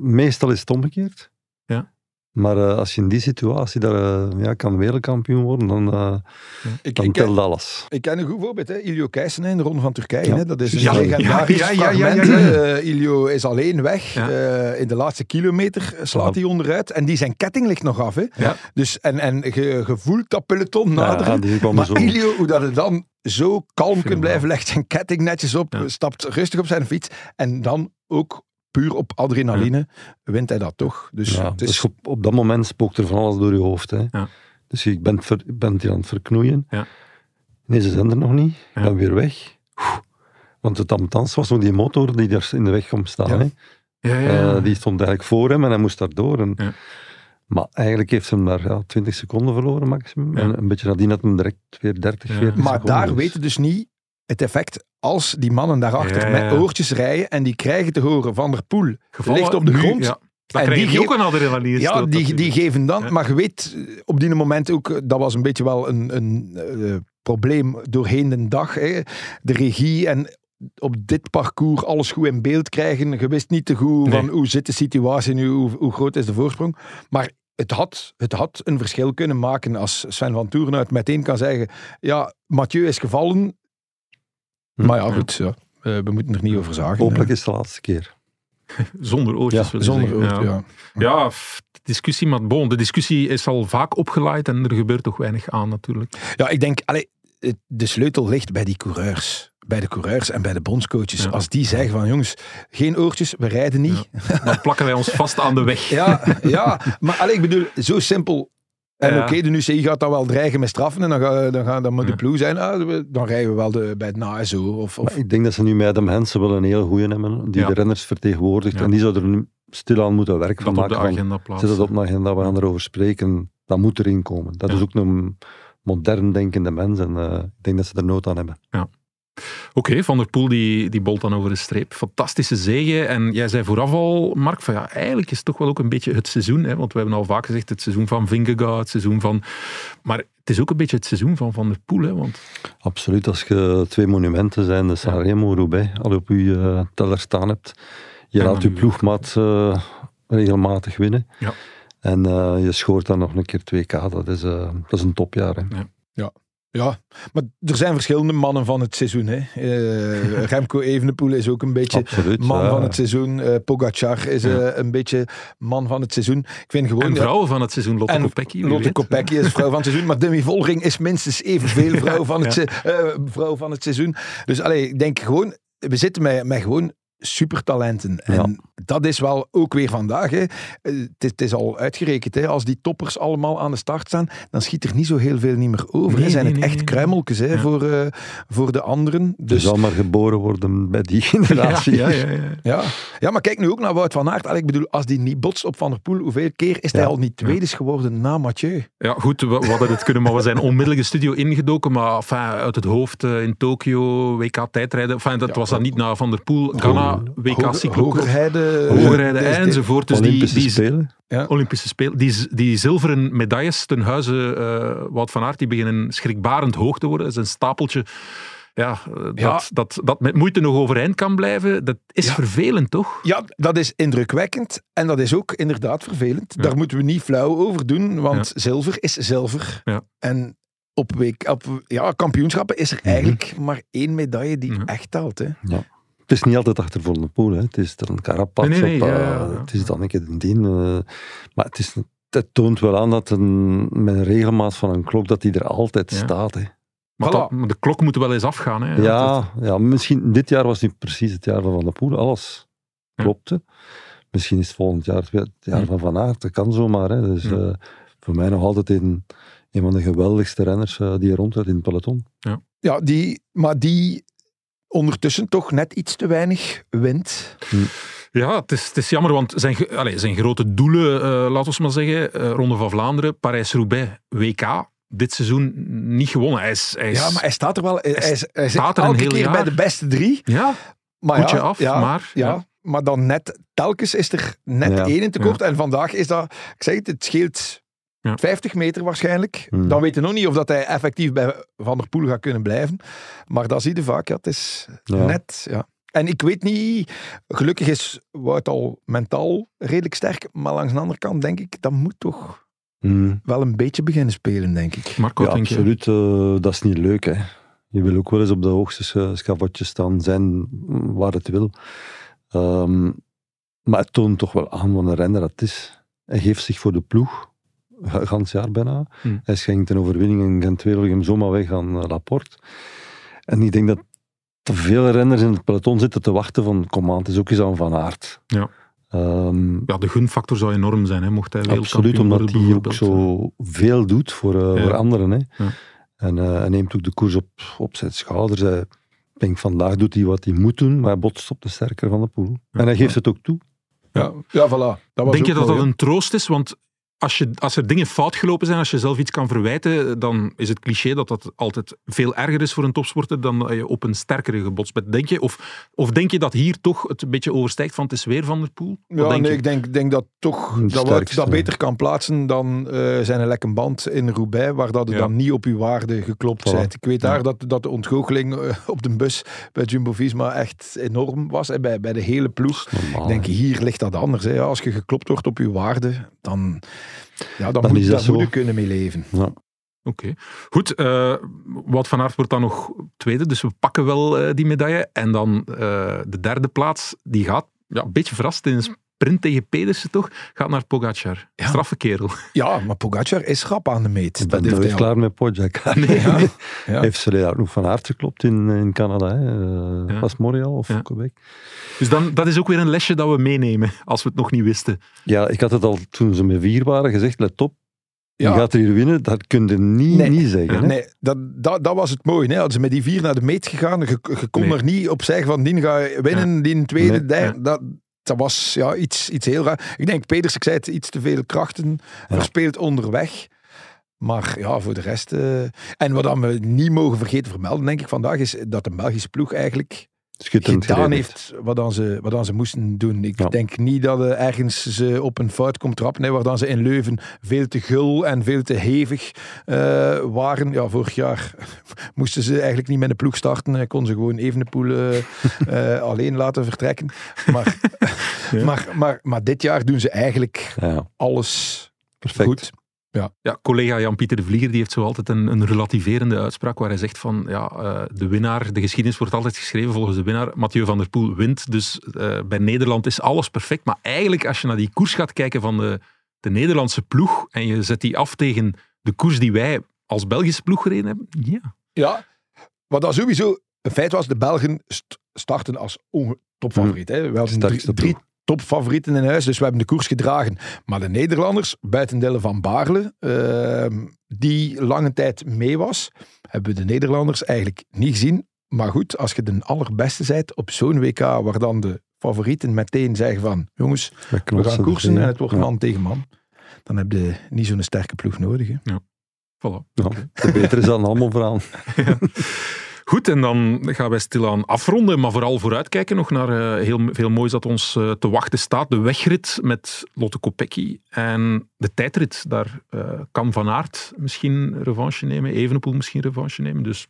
meestal is het omgekeerd. Ja. Maar eh, als je in die situatie daar, eh, ja, kan wereldkampioen worden, dan, eh ik, dan ik, telt alles. ik ken een goed voorbeeld. Hè. Ilio Keijsen in de Ronde van Turkije. Ja. Hè. Dat is een Ja, legendarisch ja, ja, ja, fragment. ja, ja, ja. Eh, Ilio is alleen weg. Ja. Eh, in de laatste kilometer slaat hij onderuit. En die zijn ketting ligt nog af. Hè. Ja. Dus, en en je, je voelt dat peloton naderen. Ja, Maar zo. Ilio, hoe dat het dan zo kalm kunt blijven, legt zijn ketting netjes op, Ja. stapt rustig op zijn fiets en dan ook puur op adrenaline wint hij dat toch. Dus Ja, het is, dus op, op dat moment spookt er van alles door je hoofd. Hè. Ja. Dus je bent, ver, bent hier aan het verknoeien. Ja. Nee, ze zijn er nog niet. Ben weer weg. Want het ambulance was nog die motor die daar in de weg kwam staan. Ja. Hè. Ja, ja, ja. Eh, die stond eigenlijk voor hem en hij moest daardoor. En, Ja. Maar eigenlijk heeft hij hem daar ja, 20 seconden verloren maximum. Ja. En een beetje nadien had hij hem direct weer 30, Ja. 40 maar seconden. daar Dus- weten dus niet het effect als die mannen daarachter Ja, ja, ja. met oortjes rijden en die krijgen te horen van der Poel Gevallen ligt op de nu, grond. Ja. Dan En krijg die je ook een adrenaline Ja, die, die geven dan, Ja. maar je weet eh, op die moment ook, eh, dat was een beetje wel een, een eh, probleem doorheen de dag. Hè. De regie en op dit parcours alles goed in beeld krijgen. Je wist niet te goed Nee. van hoe zit de situatie nu, hoe, hoe groot is de voorsprong. Maar het had, het had een verschil kunnen maken als Sven van Toerenhout meteen kan zeggen, ja, Mathieu is gevallen. Hm. Maar ja, goed, ja. Eh, we moeten er niet over zagen. Hopelijk hè. is het de laatste keer. Zonder oortjes. Ja, Zonder zeggen. oor, ja. Ja, discussie, maar bon, de discussie is al vaak opgeleid en er gebeurt toch weinig aan natuurlijk. Ja, ik denk, allee, de sleutel ligt bij die coureurs. Bij de coureurs en bij de bondscoaches. Ja. Als die zeggen van jongens, geen oortjes, we rijden niet. Dan plakken wij ons vast aan de weg. Ja, ja, maar allee, ik bedoel, zo simpel. En Ja. oké, de UCI gaat dat wel dreigen met straffen en dan, ga, dan, ga, dan moet de Ja. ploeg zijn. Ah, dan rijden we wel de, bij het NASO. Of, of, ik denk dat ze nu met Adam Hensen wel een heel goeie hebben, die Ja. de renners vertegenwoordigt. Ja. En die zouden er nu stilaan moeten werk van Dat op de maken. van, agenda Zet plaatsen. het op de agenda, we gaan erover spreken. Dat moet erin komen. Dat Ja. is ook een modern denkende mens en eh, ik denk dat ze er nood aan hebben. Oké, Van der Poel die, die bolt dan over de streep. Fantastische zegen. En jij zei vooraf al, Mark, van ja, eigenlijk is het toch wel ook een beetje het seizoen. Hè? Want we hebben al vaak gezegd, het seizoen van Vingegaard, het seizoen van... Maar het is ook een beetje het seizoen van Van der Poel. Hè? Want Absoluut, als je twee monumenten zijn, de Sanremo, Roubaix, al op je eh, teller staan hebt. Je En laat je ploegmaat eh, regelmatig winnen. Ja. En eh, je schoort dan nog een keer 2K, dat is, dat is een topjaar. Hè. Ja, maar er zijn verschillende mannen van het seizoen. Hè. Eh, Remco Evenepoel is ook een beetje Absoluut. man ja. van het seizoen. Eh Pogacar is eh, Ja. een beetje man van het seizoen. Ik vind gewoon... en vrouwen van het seizoen, Lotte Kopecky. Lotte. Kopecky is vrouw van het seizoen, maar Demi Vollering is minstens evenveel vrouw van het, Ja. vrouw van het seizoen. Dus allee, ik denk gewoon, we zitten met, met gewoon supertalenten. En Ja. dat is wel ook weer vandaag. Hè. Eh, Het, is, het is al uitgerekend. Hè. Als die toppers allemaal aan de start staan, dan schiet er niet zo heel veel niet meer over. hè. Nee, Zijn nee, het nee, echt nee. kruimeltjes hè, Ja. voor, eh, voor de anderen. Je Dus zal maar geboren worden bij die generatie. ja, ja, ja. ja. ja, maar kijk nu ook naar Wout van Aert. Allee, Ik bedoel, als die niet botst op Van der Poel, hoeveel keer is hij Ja. al niet tweede geworden na Mathieu? Ja, goed, we, we hadden het kunnen, maar we zijn onmiddellijk de studio ingedoken. Maar enfin, uit het hoofd eh, in Tokio, WK tijdrijden. Enfin, dat Ja, was dan niet naar Van der Poel, Ghana, WK Hoger- cyclocross, Hogerheide. Enzovoort. Dus die, Olympische die Spelen. Olympische Spelen, die, die zilveren medailles ten huize eh Wout van Aert, die beginnen schrikbarend hoog te worden. Dat is een stapeltje ja, eh, Ja. Dat, dat, dat met moeite nog overeind kan blijven. Dat is Ja. vervelend, toch? Ja, dat is indrukwekkend. En dat is ook inderdaad vervelend. Ja. Daar moeten we niet flauw over doen, want zilver is zilver. Ja. En op, week, op ja, kampioenschappen is er eigenlijk maar één medaille die Mhm. echt telt. Hè. Het is niet altijd achter Van der Poel. Hè. Het is Nee, nee, nee, op, ja, eh, ja, ja. Het is dan een keer de Dien. eh, maar het, is, het toont wel aan dat een, met een regelmaat van een klok dat die er altijd Ja. staat. Hè. Maar, Voilà. dat- maar de klok moet wel eens afgaan. Hè, Ja, ja, misschien dit jaar was niet precies het jaar van Van der Poel. Alles Ja. klopte. Misschien is het volgend jaar het jaar Ja. van Van Aert. Dat kan zomaar. Hè. Dus, Ja. eh, voor mij nog altijd een, een van de geweldigste renners die er rondrijdt in het peloton. Ja, die, maar die ondertussen toch net iets te weinig wint. Ja, het is, het is jammer, want zijn, allee, zijn grote doelen, eh laten we maar zeggen, eh, Ronde van Vlaanderen, Parijs-Roubaix, WK, dit seizoen niet gewonnen. Hij is, hij is Ja, maar hij staat er wel. Hij, hij, is- hij staat er een heel keer jaar. bij de beste drie. ja, Maar ja, af, ja, maar- Ja, ja. maar dan net, telkens is er net Ja. één in tekort. En vandaag is dat, ik zeg het, het scheelt Ja. 50 meter waarschijnlijk. Hmm. Dan weten we nog niet of dat hij effectief bij Van der Poel gaat kunnen blijven. Maar dat zie je vaak, ja, het is Ja. net, ja. En ik weet niet, gelukkig is Wout al mentaal redelijk sterk, maar langs de andere kant denk ik, dat moet toch Hmm. wel een beetje beginnen spelen, denk ik. Marco, Ja, denk je? absoluut. eh, dat is niet leuk. Hè. Je wil ook wel eens op de hoogste scha- schavotje staan, zijn waar het wil. Ehm, maar het toont toch wel aan wat een renner dat is. Hij geeft zich voor de ploeg, gans jaar bijna. Hmm. Hij schenkt een overwinning en Gent hem zomaar weg aan eh, Laporte. En ik denk dat te veel renners in het peloton zitten te wachten van, kom aan, het is ook eens aan Van Aert. Ja. Ehm, Ja, de gunfactor zou enorm zijn, hè, mocht hij wereldkampioen Absoluut, omdat hij ook zo veel doet voor, eh, Ja. voor anderen. Hè. Ja. En eh, hij neemt ook de koers op, op zijn schouders. Hij, ik denk, vandaag doet hij wat hij moet doen, maar hij botst op de sterker van de poel. En hij geeft het ook toe. Ja, ja voilà. Dat was Denk je dat dat een troost is? Want als, je, als er dingen fout gelopen zijn, als je zelf iets kan verwijten, dan is het cliché dat dat altijd veel erger is voor een topsporter dan dat je op een sterkere gebotst bent. Denk je? Of, of denk je dat hier toch het een beetje overstijgt van het is weer Van der Poel? Wat Ja, denk nee, je? ik denk, denk dat toch Het dat dat beter kan plaatsen dan eh, zijn een lekke band in Roubaix, waar dat Ja. dan niet op uw waarde geklopt Voilà. bent. Ik weet daar Ja. dat, dat de ontgoocheling eh, op de bus bij Jumbo-Visma echt enorm was, hè, bij, bij de hele ploeg. Normaal, Ik denk, hier ligt dat anders. Hè. Als je geklopt wordt op uw waarde, dan, ja, dan, Dan moet, is dat daar moet zo. je kunnen mee leven. Ja. Oké. Goed, eh Wout van Aert wordt dan nog tweede, dus we pakken wel eh, die medaille. En dan eh, de derde plaats, die gaat, ja, een beetje verrast in een sprint tegen Pedersen toch, gaat naar Pogacar. Ja. Straffe kerel. Ja, maar Pogacar is schrap aan de meet. Ik Dat ben heeft nooit klaar met Pojak. Nee, Ja. Ja. heeft ze ook nog van aard geklopt in, in Canada. Hè. Eh, Ja. Was Montreal of Ja. Quebec? Dus dan, dat is ook weer een lesje dat we meenemen, als we het nog niet wisten. Ja, ik had het al toen ze met vier waren gezegd, let op. Je gaat er hier winnen, dat kun je niet, Nee. niet zeggen. Hè? Nee, dat, dat, dat was het mooie. Hè. Hadden ze met die vier naar de meet gegaan, je, je kon Nee. er niet op zeggen van die ga je winnen, die tweede, Nee. derde. Dat, dat was ja, iets, iets heel raar. Ik denk, Peters, ik zei het, iets te veel krachten verspeeld onderweg. Maar ja, voor de rest... eh, en wat dan we niet mogen vergeten vermelden, denk ik, vandaag, is dat de Belgische ploeg eigenlijk Schitterend gedaan heeft wat, dan ze, wat dan ze moesten doen. Ik Ja. denk niet dat er ergens ze op een fout komt trappen, hè, waar dan ze in Leuven veel te gul en veel te hevig eh, waren. Ja, vorig jaar moesten ze eigenlijk niet met een ploeg starten. Hij kon ze gewoon Evenepoel eh eh, alleen laten vertrekken. Maar, maar, maar, maar dit jaar doen ze eigenlijk Ja, alles perfect. goed. Ja, collega Jan-Pieter de Vlieger die heeft zo altijd een, een relativerende uitspraak waar hij zegt van ja, eh, de winnaar, de geschiedenis wordt altijd geschreven volgens de winnaar. Mathieu van der Poel wint, dus eh, bij Nederland is alles perfect. Maar eigenlijk als je naar die koers gaat kijken van de, de Nederlandse ploeg en je zet die af tegen de koers die wij als Belgische ploeg gereden hebben, ja. Ja, wat dan sowieso een feit was, de Belgen st- starten als topfavoriet. Hè. We hadden drie, drie. Topfavorieten in huis, dus we hebben de koers gedragen. Maar de Nederlanders, buiten Dille van Baarle, ehm, die lange tijd mee was, hebben we de Nederlanders eigenlijk niet gezien. Maar goed, als je de allerbeste bent op zo'n WK, waar dan de favorieten meteen zeggen van, jongens, We gaan koersen en het wordt Ja. man tegen man. Dan heb je niet zo'n sterke ploeg nodig. Hè. Voilà. Ja, de beter is dan allemaal vooraan. Goed, en dan gaan wij stilaan afronden, maar vooral vooruitkijken nog naar eh, heel veel moois dat ons eh, te wachten staat. De wegrit met Lotte Kopecky en de tijdrit. Daar eh, kan Van Aert misschien revanche nemen, Evenepoel misschien revanche nemen. Dus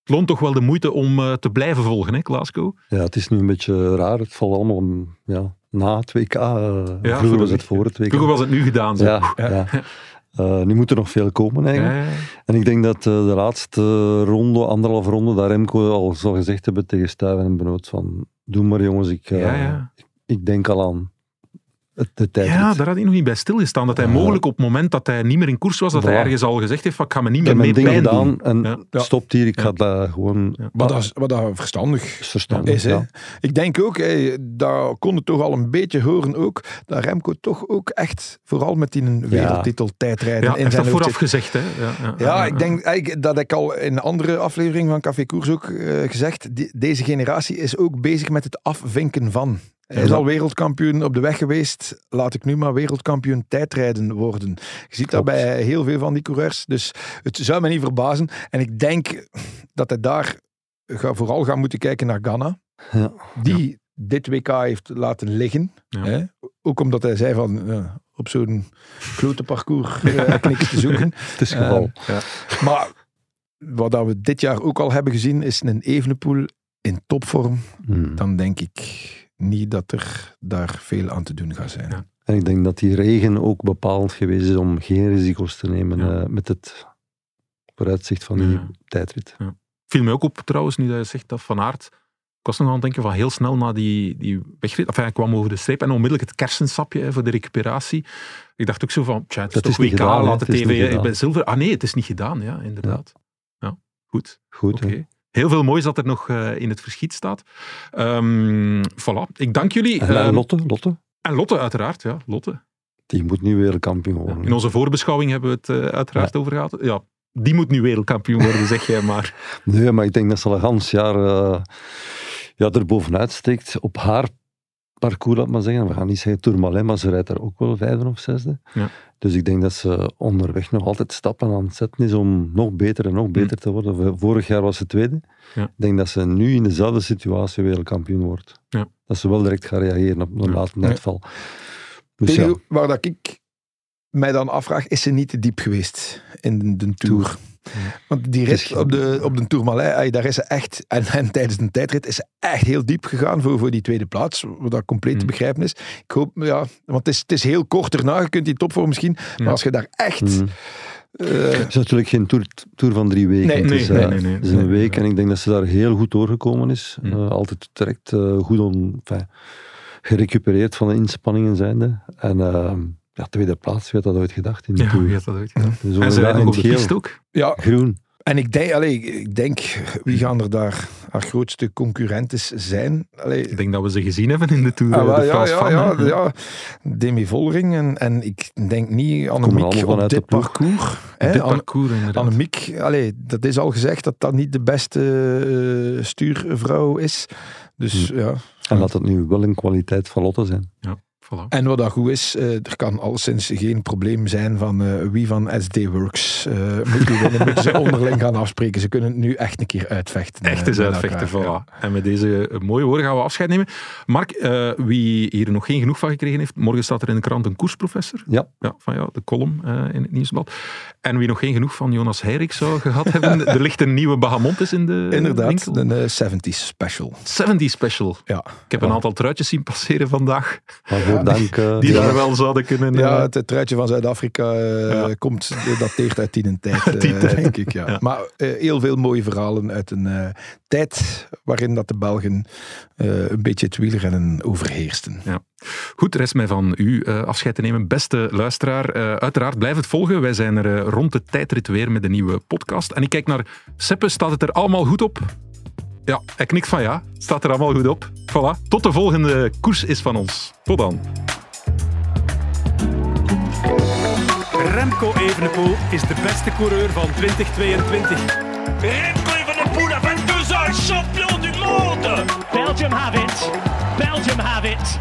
het loont toch wel de moeite om te blijven volgen, hè, Glasgow? Ja, het is nu een beetje raar. Het valt allemaal ja, na het WK. Ja, vroeger was het voor het WK. Vroeger was het nu gedaan. Zo. Ja, ja. Eh, nu moet er nog veel komen eigenlijk. Ja. En ik denk dat eh, de laatste ronde, anderhalf ronde, daar Remco al zal gezegd hebben tegen Stuyven en Benoot van doe maar jongens, ik, eh, Ja, ja. ik denk al aan de tijd. Ja, daar had hij nog niet bij stilgestaan. Dat hij Ja. mogelijk op het moment dat hij niet meer in koers was, dat hij ergens al gezegd heeft van ik ga me niet meer mee pijn gedaan doen. en Ja. stopt hier, ik Ja. ga dat gewoon... Ja. Wat dat, wat dat verstandig is verstandig. is. Hè. ja. Ik denk ook, hè, daar kon het toch al een beetje horen ook, dat Remco toch ook echt, vooral met die een wereldtitel tijdrijden Ja, in heeft zijn dat hoofd vooraf gezegd. Hè? Ja, ja, Ja, ik denk eigenlijk dat ik al in een andere aflevering van Café Koers ook eh, gezegd, die- deze generatie is ook bezig met het afvinken van. Hij is al wereldkampioen op de weg geweest. Laat ik nu maar wereldkampioen tijdrijden worden. Je ziet dat bij heel veel van die coureurs. Dus het zou me niet verbazen. En ik denk dat hij daar ga, vooral gaat moeten kijken naar Ghana. Ja. Die dit WK heeft laten liggen. Ja. Hè? Ook omdat hij zei van op zo'n klote parcours eh, niks te zoeken. Het is geval. Maar wat dat we dit jaar ook al hebben gezien, is een Evenepoel in topvorm. Hmm. Dan denk ik niet dat er daar veel aan te doen gaat zijn. Ja. En ik denk dat die regen ook bepalend geweest is om geen risico's te nemen Ja. eh, met het vooruitzicht van die Ja. tijdrit. viel mij ook op trouwens, nu dat je zegt dat Van Aert... Ik was nog aan het denken van heel snel na die, die wegrit. Enfin, hij kwam over de streep en onmiddellijk het kersensapje hè, voor de recuperatie. Ik dacht ook zo van, tja, het is Dat toch is WK, laat gedaan. bij zilver. Ah nee, het is niet gedaan, ja, inderdaad. Ja, goed. Goed, Oké. Heel veel moois dat er nog eh, in het verschiet staat. Ehm voilà. Ik dank jullie. En, Ehm, Lotte, Lotte, en Lotte, uiteraard. Ja, Lotte. die moet nu wereldkampioen worden. In onze voorbeschouwing hebben we het eh, uiteraard over gehad. Ja, die moet nu wereldkampioen worden, zeg jij maar. Nee, maar ik denk dat ze al een gans jaar eh, ja, er bovenuit steekt. Op haar parcours, laat maar zeggen. We gaan niet zeggen Tourmalet, maar ze rijdt daar ook wel vijfde of zesde. Ja. Dus ik denk dat ze onderweg nog altijd stappen aan het zetten is om nog beter en nog beter te worden. Vorig jaar was ze tweede. Ja. Ik denk dat ze nu in dezelfde situatie wereldkampioen wordt. Ja. Dat ze wel direct gaat reageren op een Ja. late netval. Dus Tegen- Waar dat ik mij dan afvraag, is ze niet te diep geweest in de, de Tour? Want die rit op de, op de Tourmalet, daar is ze echt, en, en tijdens de tijdrit is ze echt heel diep gegaan voor, voor die tweede plaats, wat dat compleet te Mm. begrijpen is. Ik hoop, ja, want het is, het is heel kort erna, je kunt die topvorm misschien, maar als je daar echt... mm. eh, Het is natuurlijk geen tour, tour van drie weken. Nee, het is, nee, eh, nee, nee. het is een week en ik denk dat ze daar heel goed doorgekomen is. Mm. Eh, altijd direct goed on, enfin, gerecupereerd van de inspanningen zijnde. En eh, ja, tweede plaats, wie had dat ooit gedacht in de Ja, tour? wie had dat ooit? Dus En ze rijden in nog op het de piste ook. ja, Groen. en ik denk, allee, ik denk, wie gaan er daar haar grootste concurrentes zijn? Allee, Ik denk dat we ze gezien hebben in de Tour. Ah, eh, wel, de ja, France ja, van, ja, ja. Demi Vollering en, en ik denk niet Annemiek op vanuit de dit ploeg. parcours. hè. Dit Anne- parcours inderdaad. Annemiek, allee, dat is al gezegd dat dat niet de beste eh, stuurvrouw is. Dus ja. En laat het nu wel een kwaliteit van Lotte zijn. Voilà. En wat dat goed is, eh, er kan alleszins geen probleem zijn van eh, wie van SD Works eh moet nu winnen. Moeten ze onderling gaan afspreken. Ze kunnen het nu echt een keer uitvechten. Echt eens uitvechten, elkaar. voilà. En met deze mooie woorden gaan we afscheid nemen. Mark, eh, wie hier nog geen genoeg van gekregen heeft, morgen staat er in de krant een koersprofessor. Ja. Ja, van ja, de column eh, in het nieuwsblad. En wie nog geen genoeg van Jonas Heirik zou gehad hebben, er ligt een nieuwe Bahamontes in de Inderdaad, winkel. een eh, 70s special. 70 special. Ja, Ik heb een aantal truitjes zien passeren vandaag, Dank. eh, die ja. daar wel zouden kunnen... eh, ja het truitje van Zuid-Afrika eh, Ja. komt, dateert uit die tijd, eh, Die tijd. denk ik. Ja. Ja. Maar eh, heel veel mooie verhalen uit een eh, tijd waarin dat de Belgen eh, een beetje het wielrennen overheersten. Goed, rest mij van u eh, afscheid te nemen. Beste luisteraar, eh, uiteraard blijf het volgen. Wij zijn er eh, rond de tijdrit weer met een nieuwe podcast. En ik kijk naar Seppe, staat het er allemaal goed op? Ja, hij knikt van ja. Staat er allemaal goed op. Voilà. Tot de volgende koers is van ons. Tot dan. Remco Evenepoel is de beste coureur van 2022. Remco Evenepoel à 22 ans, champion du monde Belgium have it. Belgium have it.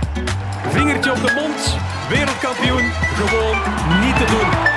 Vingertje op de mond, wereldkampioen, gewoon niet te doen.